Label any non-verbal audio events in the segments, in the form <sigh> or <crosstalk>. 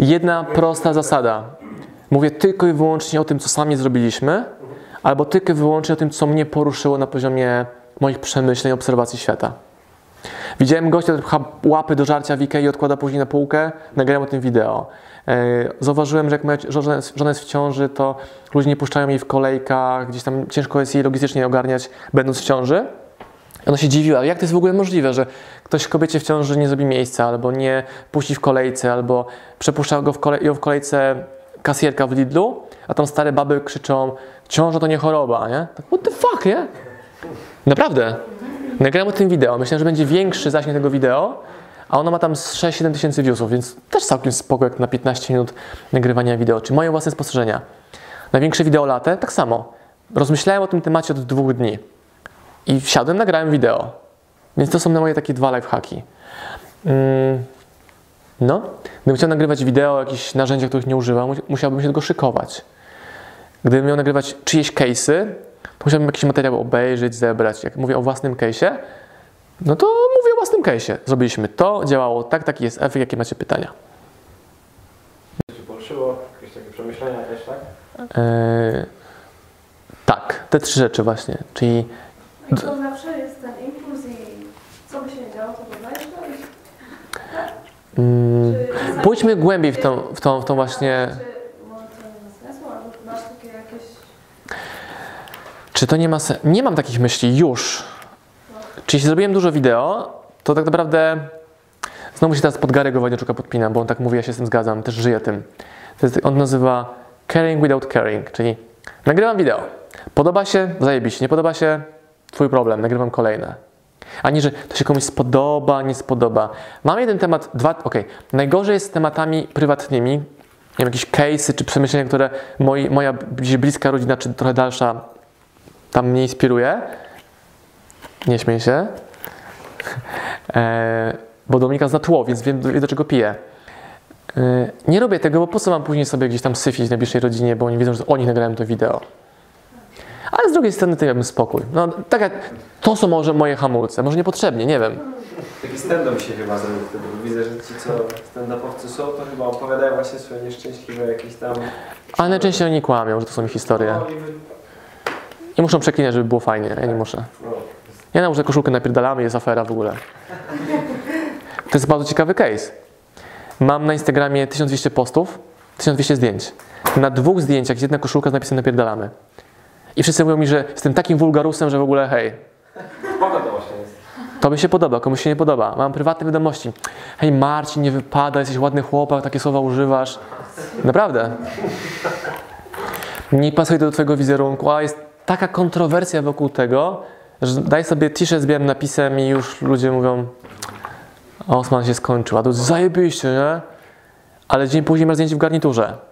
Jedna prosta zasada. Mówię tylko i wyłącznie o tym, co sami zrobiliśmy, albo tylko i wyłącznie o tym, co mnie poruszyło na poziomie moich przemyśleń, obserwacji świata. Widziałem gościa, który pcha łapy do żarcia w Ikei i odkłada później na półkę, nagrałem o tym wideo. E, Zauważyłem, że jak moja żona jest, w ciąży, to ludzie nie puszczają jej w kolejkach, gdzieś tam ciężko jest jej logistycznie ogarniać, będąc w ciąży. Ona się dziwiła, jak to jest w ogóle możliwe, że ktoś kobiecie w ciąży nie zrobi miejsca, albo nie puści w kolejce, albo przepuszcza go w kolej, ją w kolejce kasjerka w Lidlu, a tam stare baby krzyczą, ciąża to nie choroba, nie? Tak, what the fuck, nie? Naprawdę. Nagrałem o tym wideo, myślałem, że będzie większy zasięg tego wideo, a ona ma tam z 6-7 tysięcy viewsów, więc też całkiem spoko jak na 15 minut nagrywania wideo. Czy moje własne spostrzeżenia. Największe wideo latę, tak samo. Rozmyślałem o tym temacie od dwóch dni. I wsiadłem, nagrałem wideo. Więc to są moje takie dwa lifehacki. Mm, no, gdybym chciał nagrywać wideo o jakichś narzędziach, których nie używam, mu- musiałbym się tego szykować. Gdybym miał nagrywać czyjeś case'y, to musiałbym jakiś materiał obejrzeć, zebrać. Jak mówię o własnym case'ie, no to mówię o własnym case'ie. Zrobiliśmy to, działało tak, taki jest efekt, jakie macie pytania. Cię poruszyło? Jakieś takie przemyślenia też, tak? Yy, tak, te trzy rzeczy właśnie, czyli I to zawsze jest ten impuls i co by się nie działo, to dodajesz robić. mm, Czy czasami- pójdźmy głębiej w tą, w tą, w tą właśnie... To. Czy to nie ma sensu? Nie mam takich myśli już. Czy jeśli zrobiłem dużo wideo, to tak naprawdę znowu się teraz pod Gary'ego Wojnaczuka podpinam, bo on tak mówi, ja się z tym zgadzam, też żyję tym. To jest, on nazywa caring without caring, czyli nagrywam wideo. Podoba się? Zajebiście. Nie podoba się? Twój problem, nagrywam kolejne. Ani, że to się komuś spodoba, nie spodoba. Mam jeden temat, dwa, okej. Najgorzej jest z tematami prywatnymi, nie wiem, jakieś case'y czy przemyślenia, które moi, moja bliska rodzina, czy trochę dalsza tam mnie inspiruje. Nie śmiej się. <laughs> E, bo Dominika zna tło, więc wiem, wie, do czego piję. E, nie robię tego, bo po co mam później sobie gdzieś tam syfić w najbliższej rodzinie, bo oni wiedzą, że o nich nagrałem to wideo. Ale z drugiej strony to ja bym spokój. No, tak jak, to są może moje hamulce, może niepotrzebnie, nie wiem. Taki stand-up się chyba zrobił wtedy, bo widzę, że ci co stand-upowcy są, to chyba opowiadają właśnie swoje nieszczęśliwe jakieś tam... Ale najczęściej oni kłamią, że to są ich historie. No, I muszą przeklinać, żeby było fajnie. Ja nie muszę. no, Ja nałożę koszulkę, napierdalamy, jest afera w ogóle. To jest bardzo ciekawy case. Mam na Instagramie 1200 postów, 1200 zdjęć. Na dwóch zdjęciach jest jedna koszulka z napisem napierdalamy. I wszyscy mówią mi, że jestem takim wulgarusem, że w ogóle hej, spoko to właśnie jest. to mi się podoba, komuś się nie podoba. Mam prywatne wiadomości. Hej Marcin, nie wypada, jesteś ładny chłopak, takie słowa używasz. Naprawdę. Nie pasuje to do twojego wizerunku, a jest taka kontrowersja wokół tego, że daj sobie t-shirt z białym napisem i już ludzie mówią Osman się skończył, a to zajebiście, nie? Ale dzień później masz zdjęcie w garniturze.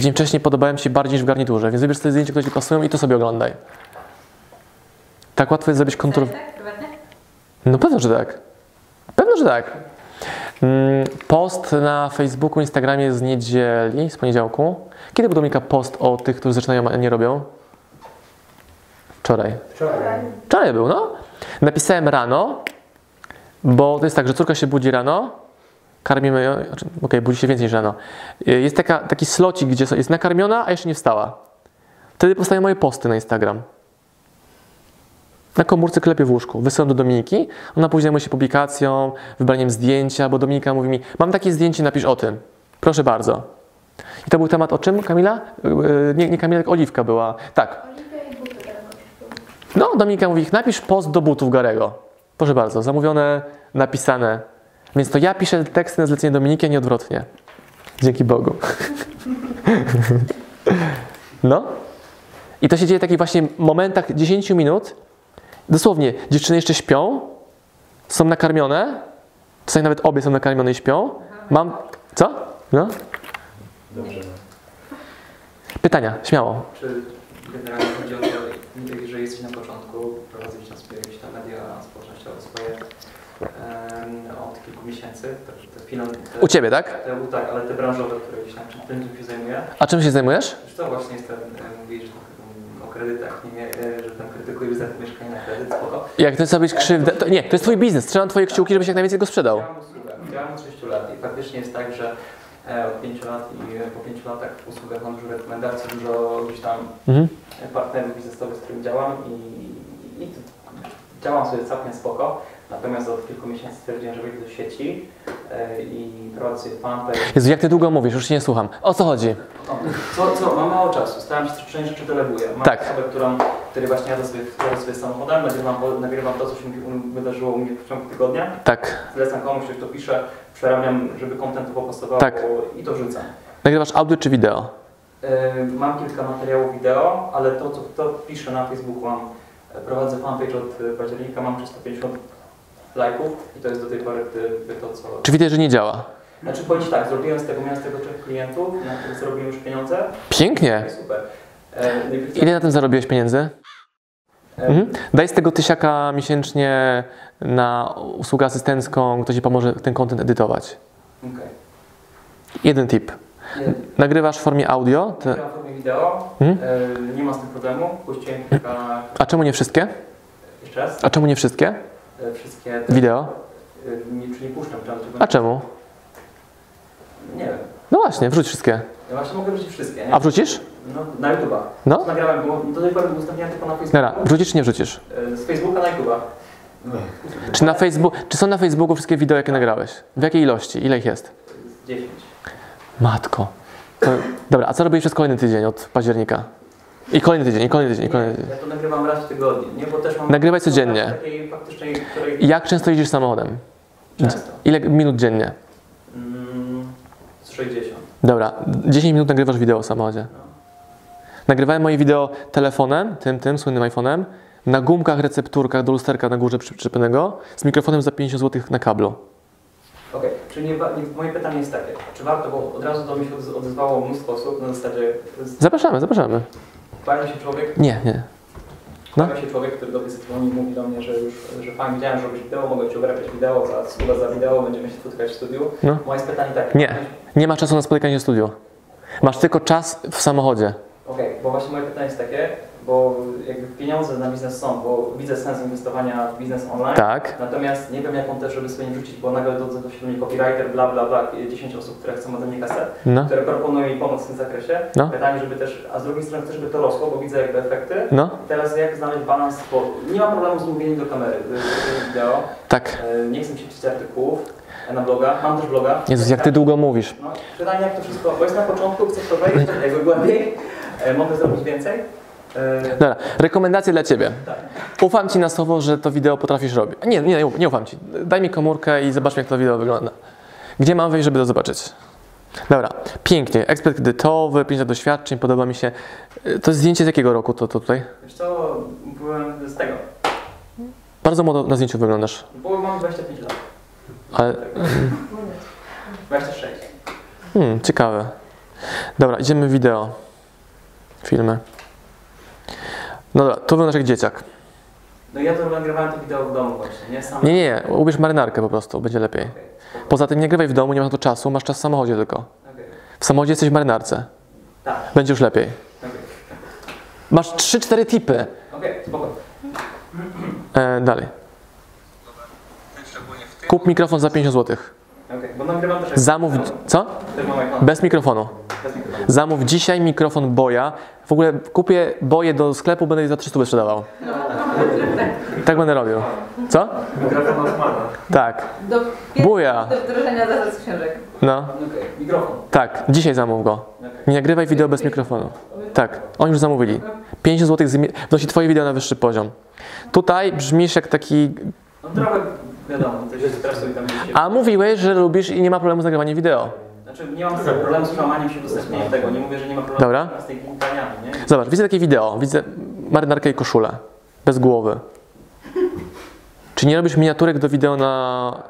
Dzień wcześniej podobałem Ci się bardziej niż w garniturze, więc wybierz sobie zdjęcie, które Ci pasują i to sobie oglądaj. Tak łatwo jest zrobić kontrowersję. Tak? No pewno, że tak. Pewno, że tak. Mm, Post na Facebooku, Instagramie z niedzieli, z poniedziałku. Kiedy był Dominika post o tych, którzy zaczynają, a nie robią? Wczoraj. Wczoraj. Wczoraj był, no. Napisałem rano, bo to jest tak, że córka się budzi rano, karmimy ją, znaczy, okej, budzi się więcej niż rano. Y, Jest taka, taki slocik, gdzie jest nakarmiona, a jeszcze nie wstała. Wtedy powstają moje posty na Instagram. Na komórce klepie w łóżku. Wysyłam do Dominiki, ona później zajmuje się publikacją, wybraniem zdjęcia, bo Dominika mówi mi, mam takie zdjęcie, napisz o tym. Proszę bardzo. I to był temat o czym, Kamila? Yy, Nie, nie Kamila, tylko Oliwka była. Tak, no, Dominika mówi, napisz post do butów Garego. Proszę bardzo, zamówione, napisane. Więc to ja piszę teksty na zlecenie Dominiki, a nie odwrotnie. Dzięki Bogu. <laughs> No. I to się dzieje w takich właśnie momentach 10 minut. Dosłownie, dziewczyny jeszcze śpią, są nakarmione, Czasami nawet obie są nakarmione i śpią. Mam... Co? No? Dobrze. Pytania, śmiało. Czy generalnie chodzi o to, że jesteś na początku, prowadzisz tam swoje jakieś tam media społecznościowe swoje em, od kilku miesięcy, te, te, te, U Ciebie, tak? Te, tak, ale te branżowe, które gdzieś tam czym tym się zajmuję. A czym się zajmujesz? Co, właśnie jestem, e, mówisz o kredytach, nie, e, że tam krytykujesz za mieszkanie na kredyt, spoko. Jak chcesz zrobić krzywdę... To, nie, to jest twój biznes. Trzymam twoje kciuki, żebyś jak najwięcej go sprzedał. Działam od 6 lat i faktycznie jest tak, że e, od 5 lat i po 5 latach w usługach mam dużo rekomendacji, dużo gdzieś tam Mhm. partnerów biznesowych, z którymi działam i, i to- działam sobie całkiem spoko. Natomiast od kilku miesięcy stwierdziłem, że wejdę do sieci e, i prowadzę fanpage. Jezu, jak ty długo mówisz, już się nie słucham. O co chodzi? O, Co, co, mam mało czasu, staram się część rzeczy deleguję. Mam Tak. osobę, którą, której właśnie jadę sobie, jadę sobie samochodem, nagrywam, nagrywam to, co się wydarzyło u mnie w ciągu tygodnia. Tak. Zlecam komuś, ktoś to pisze, przerabiam, żeby content popasował Tak. i to wrzucam. Nagrywasz audio czy wideo? E, Mam kilka materiałów wideo, ale to, co to piszę na Facebooku, mam, e, prowadzę fanpage od października, mam 350 lajków i to jest do tej pory ty, ty to, co... Czy widać, że nie działa? Znaczy powiem Ci tak, zrobiłem z tego, miałem z tego trzech klientów, na których zarobiłem już pieniądze Pięknie. super. E, Ile na tym zarobiłeś pieniędzy? e, Mhm. Daj z tego tysiaka miesięcznie na usługę asystencką, kto ci pomoże ten content edytować. Okej. Jeden tip. Nie, Nagrywasz w formie audio, te... Nagrywam w formie wideo, Mhm. e, nie ma z tym problemu, puściłem kilka... a czemu nie wszystkie? Jeszcze raz? A czemu nie wszystkie? E, Wszystkie... te- Wideo? e, Nie, czy nie puszczam, czy A czemu? Nie wiem. No właśnie, wrzuć wszystkie. Ja właśnie mogę wrzucić wszystkie, nie? A wrzucisz? No, na YouTube'a. No. Nagrałem, bo do tej pory udostępniałem tylko na Facebooku. Dobra, wrzucisz czy nie wrzucisz? E, Z Facebooka na YouTube'a. Czy, na Facebook, czy są na Facebooku wszystkie wideo, jakie nagrałeś? W jakiej ilości? Ile ich jest? Z 10. Matko. To, dobra, a co robisz przez kolejny tydzień od października? I kolejny tydzień, i kolejny tydzień, i kolejny tydzień. Ja to nagrywam raz w tygodniu, nie? Bo też mam... Nagrywaj codziennie. Takiej faktycznej, której... Jak często jeździsz samochodem? Często. Ile minut dziennie? Mm, z 60. Dobra, 10 minut nagrywasz wideo w samochodzie. No. Nagrywałem moje wideo telefonem, tym, tym, słynnym iPhone'em, na gumkach, recepturkach do lusterka na górze przyczepionego, z mikrofonem za 50 zł na kablu. Okej, czyli nie, nie, moje pytanie jest takie, czy warto, bo od razu do mnie się odez- odezwało mnóstwo osób na zasadzie, Zapraszamy, zapraszamy. Pojawia się człowiek, Nie, nie. No. pojawia się człowiek, który do mnie zadzwoni i mówi do mnie, że już, że fajnie widziałem, że robisz wideo, mogę Ci obrabiać wideo, za sługa za wideo, będziemy się spotykać w studiu. No. Moje pytanie takie. Nie. Nie masz czasu na spotykanie w studiu. Masz tylko czas w samochodzie. Okej, bo właśnie moje pytanie jest takie, bo jakby pieniądze na biznes są, bo widzę sens inwestowania w biznes online. Tak. Natomiast nie wiem, jaką też, żeby sobie nie wrzucić, bo nagle się do mnie copywriter, bla, bla, bla, 10 osób, które chcą ode mnie kasę, No, które proponują mi pomoc w tym zakresie. No. Pytanie, żeby też, a z drugiej strony chcę, żeby to rosło, bo widzę jakby efekty. no, I teraz jak znaleźć balans, bo nie mam problemu z mówieniem do kamery, y, y, wideo, tak. E, nie chcę pisać artykułów e, na bloga, mam też bloga. Jezus, jak ty długo mówisz. No, pytanie jak to wszystko, bo jest na początku, chcę w to wejść jakby głębiej, mogę zrobić więcej. E, Dobra, rekomendacje dla Ciebie. tak. Ufam Ci na słowo, że to wideo potrafisz robić. Nie, nie, nie ufam Ci. Daj mi komórkę i zobaczmy, jak to wideo wygląda. Gdzie mam wejść, żeby to zobaczyć? Dobra, pięknie. Ekspert kredytowy, 5 lat doświadczeń, podoba mi się. Y, To jest zdjęcie z jakiego roku to, to tutaj? Wiesz co, byłem z tego, Bardzo młodo na zdjęciu wyglądasz. bo mam 25 lat, Ale 26. hmm, ciekawe. Dobra, idziemy w wideo. Filmy. No dobra, tu wyglądasz jak dzieciak. No ja to nagrywałem to wideo w domu właśnie, nie sam. Nie, nie, ubierz marynarkę po prostu, będzie lepiej. Spoko. Poza tym nie grywaj w domu, nie masz na to czasu, masz czas w samochodzie tylko. Okej. W samochodzie jesteś w marynarce. Tak, Będzie już lepiej. okej. Masz 3-4 tipy. Okej, spoko. E, dalej. Kup mikrofon za 50 zł. Okej, bo nagrywam też... Zamów. Co? Bez mikrofonu. Zamów dzisiaj mikrofon Boja. W ogóle kupię boje do sklepu, będę je za 300 sprzedawał. Tak będę robił. Co? Mikrofon Osmana. Tak. Do, Buja. do wdrożenia zasad z książek. No. Mikrofon. Tak. Dzisiaj zamów go. Nie nagrywaj wideo bez mikrofonu. Tak. Oni już zamówili. 50 zł wnosi twoje wideo na wyższy poziom. Tutaj brzmisz jak taki... No trochę, wiadomo, to się stresuj tam gdzieś. A mówiłeś, że lubisz i nie ma problemu z nagrywaniem wideo. Znaczy nie mam problemu z przełamaniem się udostępnieniem tego, nie mówię, że nie ma problemu Dobra. z tymi pytaniami, nie? Zobacz, widzę takie wideo, widzę marynarkę i koszulę, bez głowy. Czy nie robisz miniaturek do wideo na...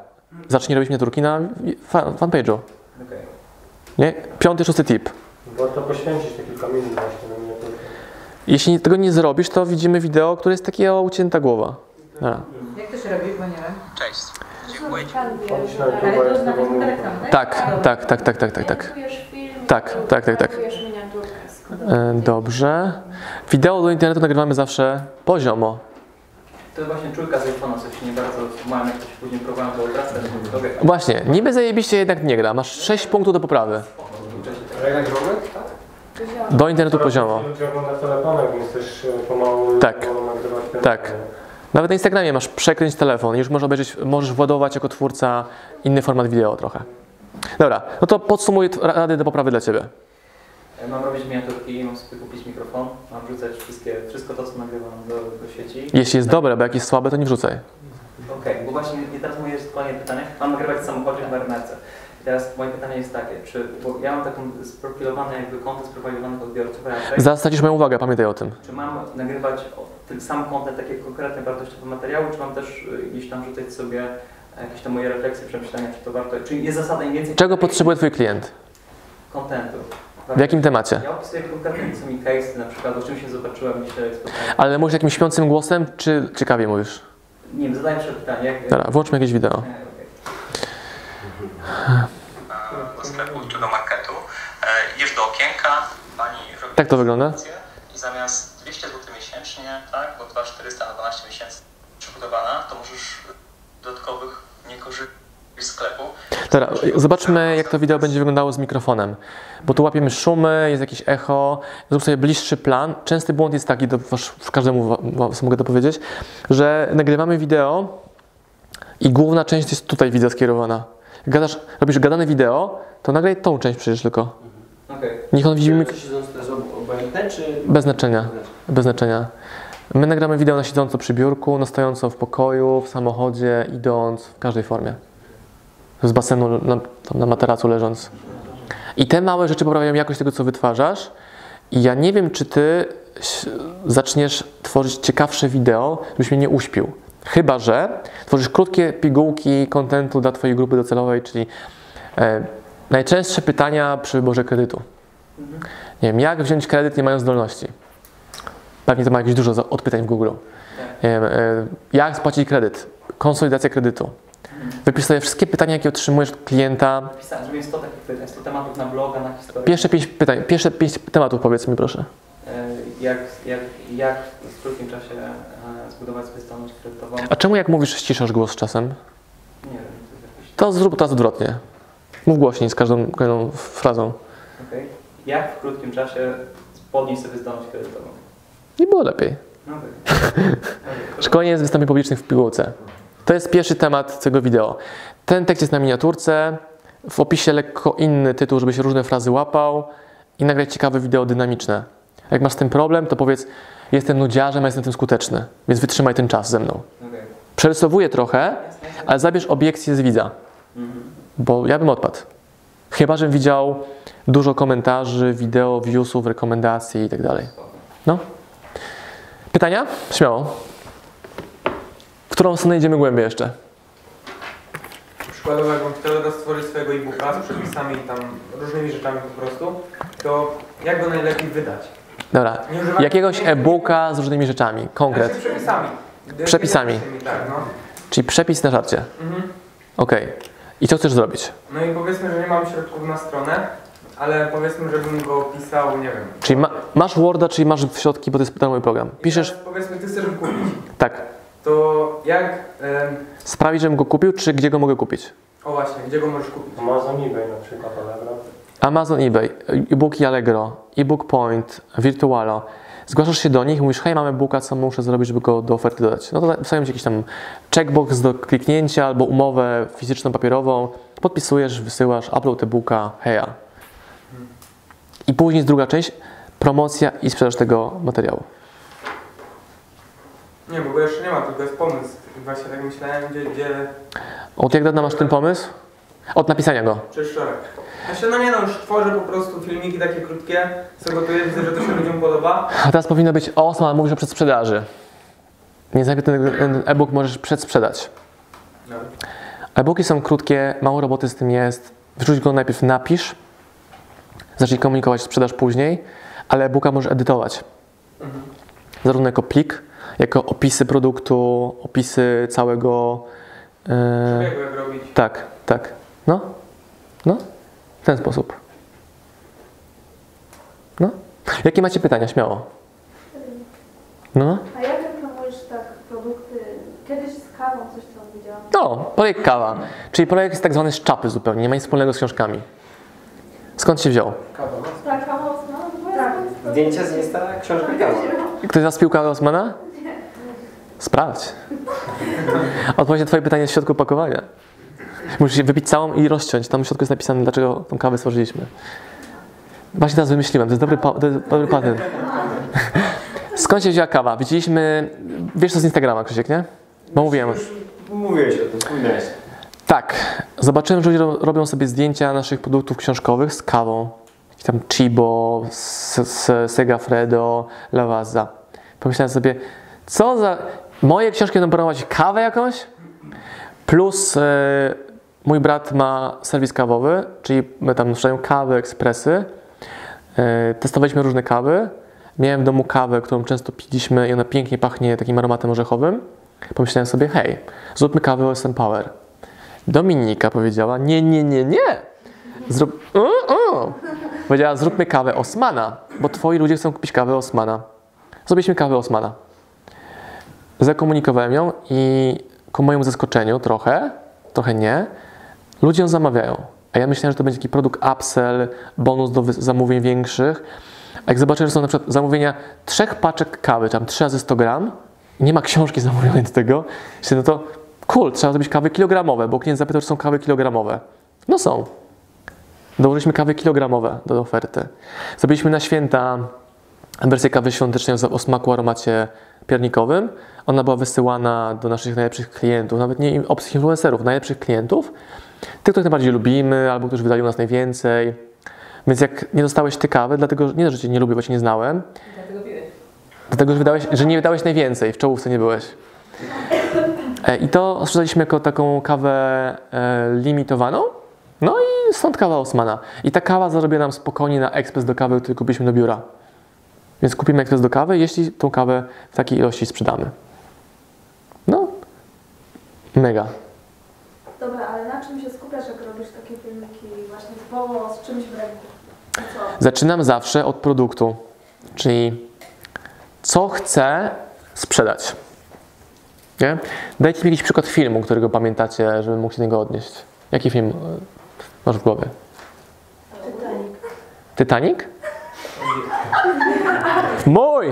Zacznij robić miniaturki na fa- fanpage'u. Okej. Nie? Piąty, szósty tip. Warto poświęcić te kilka minut właśnie na miniaturkę. Jeśli tego nie zrobisz, to widzimy wideo, które jest takie o ucięta głowa. Dobra. Jak to się robi, bo nie wiem. Cześć. Tak? Tak, tak, tak, tak, tak, tak, tak. Tak, tak, tak, E, Dobrze. Wideo do internetu nagrywamy zawsze poziomo. To jest właśnie czujka z iPhone'a, coś się nie bardzo mają, jak to się później próbowałem to odrastać, to sobie Właśnie, niby zajebiście jednak nie gra. Masz 6 punktów do poprawy. Do internetu poziomo. e, Tak. Tak. Nawet na Instagramie masz przekręć telefon i już możesz obejrzeć, możesz władować jako twórca inny format wideo trochę. Dobra, no to podsumuję rady do poprawy dla Ciebie. E, Mam robić miniaturki, mam sobie kupić mikrofon, mam wrzucać wszystkie, wszystko to, co nagrywam do, do sieci. Jeśli jest dobre, bo jak jest słabe, to nie wrzucaj. Okej, bo właśnie i teraz moje jest kolejne pytanie. Mam nagrywać w samochodzie na marynarce. I teraz moje pytanie jest takie, czy, bo ja mam taką sprofilowane jakby konto sprofilowanych odbiorców raczej, Zastracisz moją uwagę, pamiętaj o tym. czy mam nagrywać ten sam kontent, takie konkretne wartościowe materiały, czy mam też y, gdzieś tam rzucać sobie jakieś tam moje refleksje, przemyślenia, czy to warto, czy jest zasada im więcej Czego potrzebuje Twój klient? kontentu. W jakim temacie? Ja opisuję konkretnie, co mi case, na przykład o czym się zobaczyłem spotkałem. Ale mówisz jakimś śpiącym głosem, czy ciekawie mówisz? Nie wiem, zadaję jeszcze pytanie. Jak, Dobra, włączmy jakieś wideo. E, okej. E, Do sklepu czy do marketu. E, Idziesz do okienka, pani robi Tak to wygląda? I zamiast 200 zł miesięcznie, tak, bo 2400 na 12 miesięcy przygotowana, to możesz dodatkowych nie korzystać z sklepu. Dobra, zobaczmy jak to wideo będzie wyglądało z mikrofonem. Bo tu łapiemy szumy, jest jakieś echo. Zrób sobie bliższy plan. Częsty błąd jest taki, do wasz, każdemu wa- was mogę to powiedzieć, że nagrywamy wideo i główna część jest tutaj widzę skierowana. Jak gadasz, robisz gadane wideo, to nagraj tą część przecież tylko. Okej. Niech on widzi mik- Czy siedząc to jest ob- obojętne, czy... bez znaczenia. Bez znaczenia. My nagramy wideo na siedząco przy biurku, na stojąco w pokoju, w samochodzie, idąc, w każdej formie. Z basenu na, na materacu leżąc. I te małe rzeczy poprawiają jakość tego, co wytwarzasz. I ja nie wiem, czy ty zaczniesz tworzyć ciekawsze wideo, żebyś mnie nie uśpił. Chyba, że tworzysz krótkie pigułki kontentu dla twojej grupy docelowej, czyli e, najczęstsze pytania przy wyborze kredytu. Nie wiem, jak wziąć kredyt nie mając zdolności? Pewnie to ma jakieś dużo odpytań w Google. Wiem, e, jak spłacić kredyt? Konsolidacja kredytu. Wypisz sobie wszystkie pytania, jakie otrzymujesz od klienta. Pisałem, zrobiłem 100 takich pytań, 100 tematów na bloga, na historię. Pierwsze pięć pytań, pierwsze pięć tematów powiedz mi proszę. E, Jak, jak, jak w krótkim czasie e, zbudować sobie zdolność kredytową? A czemu jak mówisz ściszasz głos czasem? Nie wiem, to. To zrób teraz odwrotnie. Mów głośniej z każdą kolejną frazą. Okej. Jak w krótkim czasie podnieść sobie zdolność kredytową? Nie było lepiej. <laughs> Szkolenie z wystąpień publicznych w pigułce. To jest pierwszy temat tego wideo. Ten tekst jest na miniaturce, w opisie lekko inny tytuł, żebyś różne frazy łapał i nagrać ciekawe wideo dynamiczne. Jak masz z tym problem, to powiedz, jestem nudziarzem, a jestem tym skuteczny, więc wytrzymaj ten czas ze mną. Przerysowuję trochę, ale zabierz obiekcję z widza, Mhm. bo ja bym odpadł. Chyba, żebym widział dużo komentarzy, wideo, viewsów, rekomendacji i tak dalej. No. Pytania? Śmiało. W którą stronę idziemy głębiej jeszcze? Przykładowo, jakbym chciał teraz stworzyć swojego e-booka z przepisami i tam różnymi rzeczami po prostu, to jak go najlepiej wydać? Dobra. Jakiegoś e-booka z różnymi rzeczami, konkret. Znaczy przepisami. Przepisami. Tak, no. Czyli przepis na żarcie. Mhm. Okej. I co chcesz zrobić? No i powiedzmy, że nie mam środków na stronę, ale powiedzmy, żebym go pisał, nie wiem. Czyli ma, masz Worda, czyli masz środki, bo to jest darmowy program. Piszesz, teraz Powiedzmy, ty chcesz go kupić. tak. To jak... em, Sprawić, żebym go kupił, czy gdzie go mogę kupić? o właśnie, gdzie go możesz kupić? Amazon, eBay na przykład, Allegro. Amazon, eBay, e-booki Allegro, e-book Point, Virtualo. Zgłaszasz się do nich, mówisz, hej, mamy booka, co muszę zrobić, żeby go do oferty dodać. No to wstawiam ci jakiś tam checkbox do kliknięcia albo umowę fizyczną, papierową, podpisujesz, wysyłasz, upload e-booka, heja. I później jest druga część, promocja i sprzedaż tego materiału. Nie, bo go jeszcze nie ma, tylko jest pomysł. Właśnie tak myślałem, gdzie, gdzie Od jak dawna masz ten pomysł? Od napisania go. czy wczoraj. Znaczy, no nie no, już tworzę po prostu filmiki takie krótkie, co gotuję, widzę, że to się ludziom podoba. A teraz powinno być awesome, ale mówisz o przedsprzedaży. Więc najpierw ten ten e-book możesz przedsprzedać. No. E-booki są krótkie, mało roboty z tym jest. Wrzuć go najpierw napisz, zacznij komunikować sprzedaż później, ale e-booka możesz edytować. Zarówno jako plik, jako opisy produktu, opisy całego. e, Przebiegu jak robić. tak, tak. No, no, w ten sposób. No. Jakie macie pytania? Śmiało. No. A jak reklamujesz tak produkty? Kiedyś z kawą coś tam widziałam. No, projekt kawa. Czyli projekt jest tak zwany z czapy zupełnie, nie ma nic wspólnego z książkami. Skąd się wziął? Kawa. Tak. Zdjęcia z Insta, książka kawa. Ktoś z Was pił kawę Osmana? Sprawdź. Odpowiedź na Twoje pytanie jest w środku opakowania. Musisz je wypić całą i rozciąć. Tam w środku jest napisane, dlaczego tą kawę stworzyliśmy. Właśnie teraz wymyśliłem, to jest dobry, to jest dobry patent. Skąd się wzięła kawa? Widzieliśmy, wiesz co z Instagrama, Krzysiek, nie? Bo mówiłem. Mówiłeś o tym, wspominałeś. Tak, zobaczyłem, że ludzie ro- robią sobie zdjęcia naszych produktów książkowych z kawą. Jakiś tam Chibo, Segafredo, Lavazza. Pomyślałem sobie, co za... Moje książki będą promować kawę jakąś? Plus e, mój brat ma serwis kawowy, czyli my tam sprzedają kawy, ekspresy. E, testowaliśmy różne kawy. Miałem w domu kawę, którą często piliśmy i ona pięknie pachnie takim aromatem orzechowym. Pomyślałem sobie, hej, zróbmy kawę OSM Power. Dominika powiedziała: Nie, nie, nie, nie. Zrób. U, u. Powiedziała: Zróbmy kawę Osmana, bo twoi ludzie chcą kupić kawę Osmana. Zrobiliśmy kawę Osmana. Zakomunikowałem ją i ku mojemu zaskoczeniu trochę, trochę nie, ludzie ją zamawiają. A ja myślałem, że to będzie taki produkt upsell, bonus do zamówień większych. A jak zobaczę, że są na przykład zamówienia trzech paczek kawy, tam 3 razy 100 gram, nie ma książki <laughs> zamówionej do tego, no to cool, trzeba zrobić kawy kilogramowe, bo klient zapytał, czy są kawy kilogramowe. No są. Dołożyliśmy kawy kilogramowe do oferty. Zrobiliśmy na święta wersję kawy świątecznej o smaku aromacie piernikowym. Ona była wysyłana do naszych najlepszych klientów, nawet nie obcych influencerów, najlepszych klientów, tych, których najbardziej lubimy, albo którzy wydali u nas najwięcej. Więc jak nie dostałeś ty kawy, dlatego że nie, że cię nie lubię, bo cię nie znałem, dlatego że, wydałeś, że nie wydałeś najwięcej, w czołówce nie byłeś. E, I to sprzedaliśmy jako taką kawę e, limitowaną. No i stąd kawa Osmana. I ta kawa zarabia nam spokojnie na ekspres do kawy, który kupiliśmy do biura. Więc kupimy ekspres do kawy, jeśli tą kawę w takiej ilości sprzedamy. No, mega. Dobra, ale na czym się skupiasz, jak robisz takie filmiki właśnie typowo z czymś w ręku? Co? Zaczynam zawsze od produktu, czyli co chcę sprzedać. Nie? Dajcie mi jakiś przykład filmu, którego pamiętacie, żebym mógł się do niego odnieść. Jaki film e, masz w głowie? Titanic. Titanic? Mój!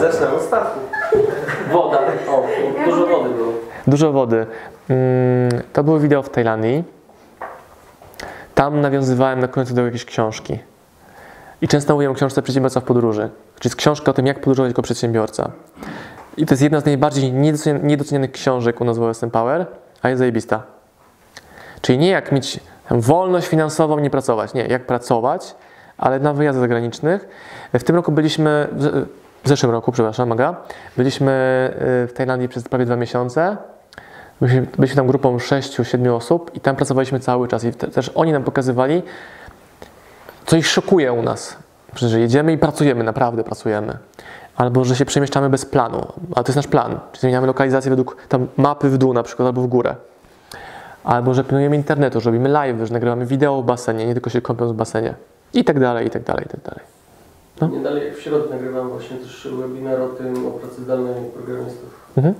Zacznę od statku. Woda. O, dużo wody było. Dużo wody. Mm, To było wideo w Tajlandii. Tam nawiązywałem na końcu do jakiejś książki. I często mówię o książce Przedsiębiorca w podróży. Czyli jest książka o tym, jak podróżować jako przedsiębiorca. I to jest jedna z najbardziej niedocenianych książek u nas w OSM Power, a jest zajebista. Czyli nie jak mieć wolność finansową, nie pracować. Nie, jak pracować, ale na wyjazdach zagranicznych. W tym roku byliśmy, w zeszłym roku, przepraszam, Maga, byliśmy y, w Tajlandii przez prawie dwa miesiące. Byliśmy, tam grupą 6-7 osób i tam pracowaliśmy cały czas. I te, też oni nam pokazywali, co ich szokuje u nas. Że jedziemy i pracujemy, naprawdę pracujemy. Albo że się przemieszczamy bez planu, a to jest nasz plan. Czyli zmieniamy lokalizację według tam mapy w dół na przykład albo w górę. Albo że pilnujemy internetu, że robimy live, że nagrywamy wideo w basenie, nie tylko się kąpiąc w basenie. I tak dalej, i tak dalej, i tak dalej. No. Nie dalej w środę nagrywam właśnie też webinar o tym, o pracy zdalnej programistów. Mhm.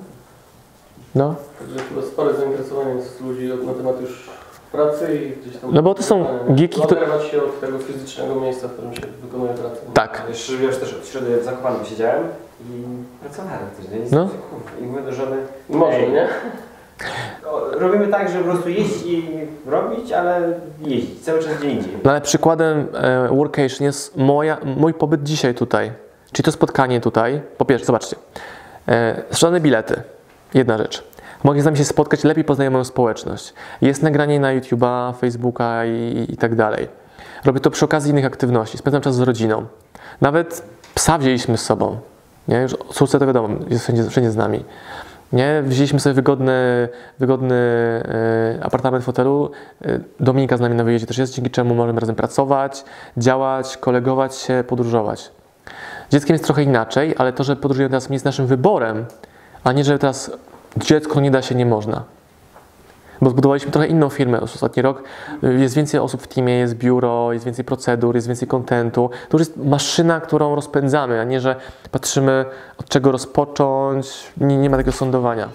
No, Także chyba spore zainteresowanie jest ludzi na temat już pracy i gdzieś tam... No bo to są geeki, które- Oderwać się od tego fizycznego miejsca, w którym się wykonuje pracę. tak. Jeszcze wiesz, też od środy w Zakopanem siedziałem i pracowałem też, nie? No. I mówię do żony, Może, "Ej, nie? Robimy tak, że po prostu jeździć i robić, ale jeździć, cały czas gdzie indziej. No ale przykładem e, workation jest moja, mój pobyt dzisiaj tutaj. Czyli to spotkanie tutaj. Po pierwsze, zobaczcie. E, sprzedane bilety. Jedna rzecz. Mogę z nami się spotkać, lepiej poznaję moją społeczność. Jest nagranie na YouTube'a, Facebooka i, i tak dalej. Robię to przy okazji innych aktywności. Spędzam czas z rodziną. Nawet psa wzięliśmy z sobą. Nie? Już Surce to wiadomo, jest wszędzie, wszędzie z nami. Nie? Wzięliśmy sobie wygodny, wygodny e, apartament w hotelu. E, Dominika z nami na wyjeździe też jest, dzięki czemu możemy razem pracować, działać, kolegować się, podróżować. Dzieckiem jest trochę inaczej, ale to, że podróżujemy teraz nie jest naszym wyborem, a nie, że teraz dziecko nie da się, nie można. Bo zbudowaliśmy trochę inną firmę przez ostatni rok. Jest więcej osób w teamie, jest biuro, jest więcej procedur, jest więcej kontentu. To już jest maszyna, którą rozpędzamy, a nie, że patrzymy od czego rozpocząć. Nie, nie ma takiego sądowania.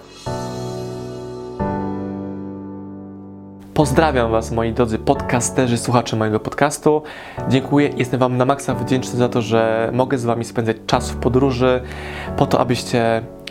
Pozdrawiam Was, moi drodzy podcasterzy, słuchacze mojego podcastu. Dziękuję, jestem Wam na maksa wdzięczny za to, że mogę z Wami spędzać czas w podróży, po to, abyście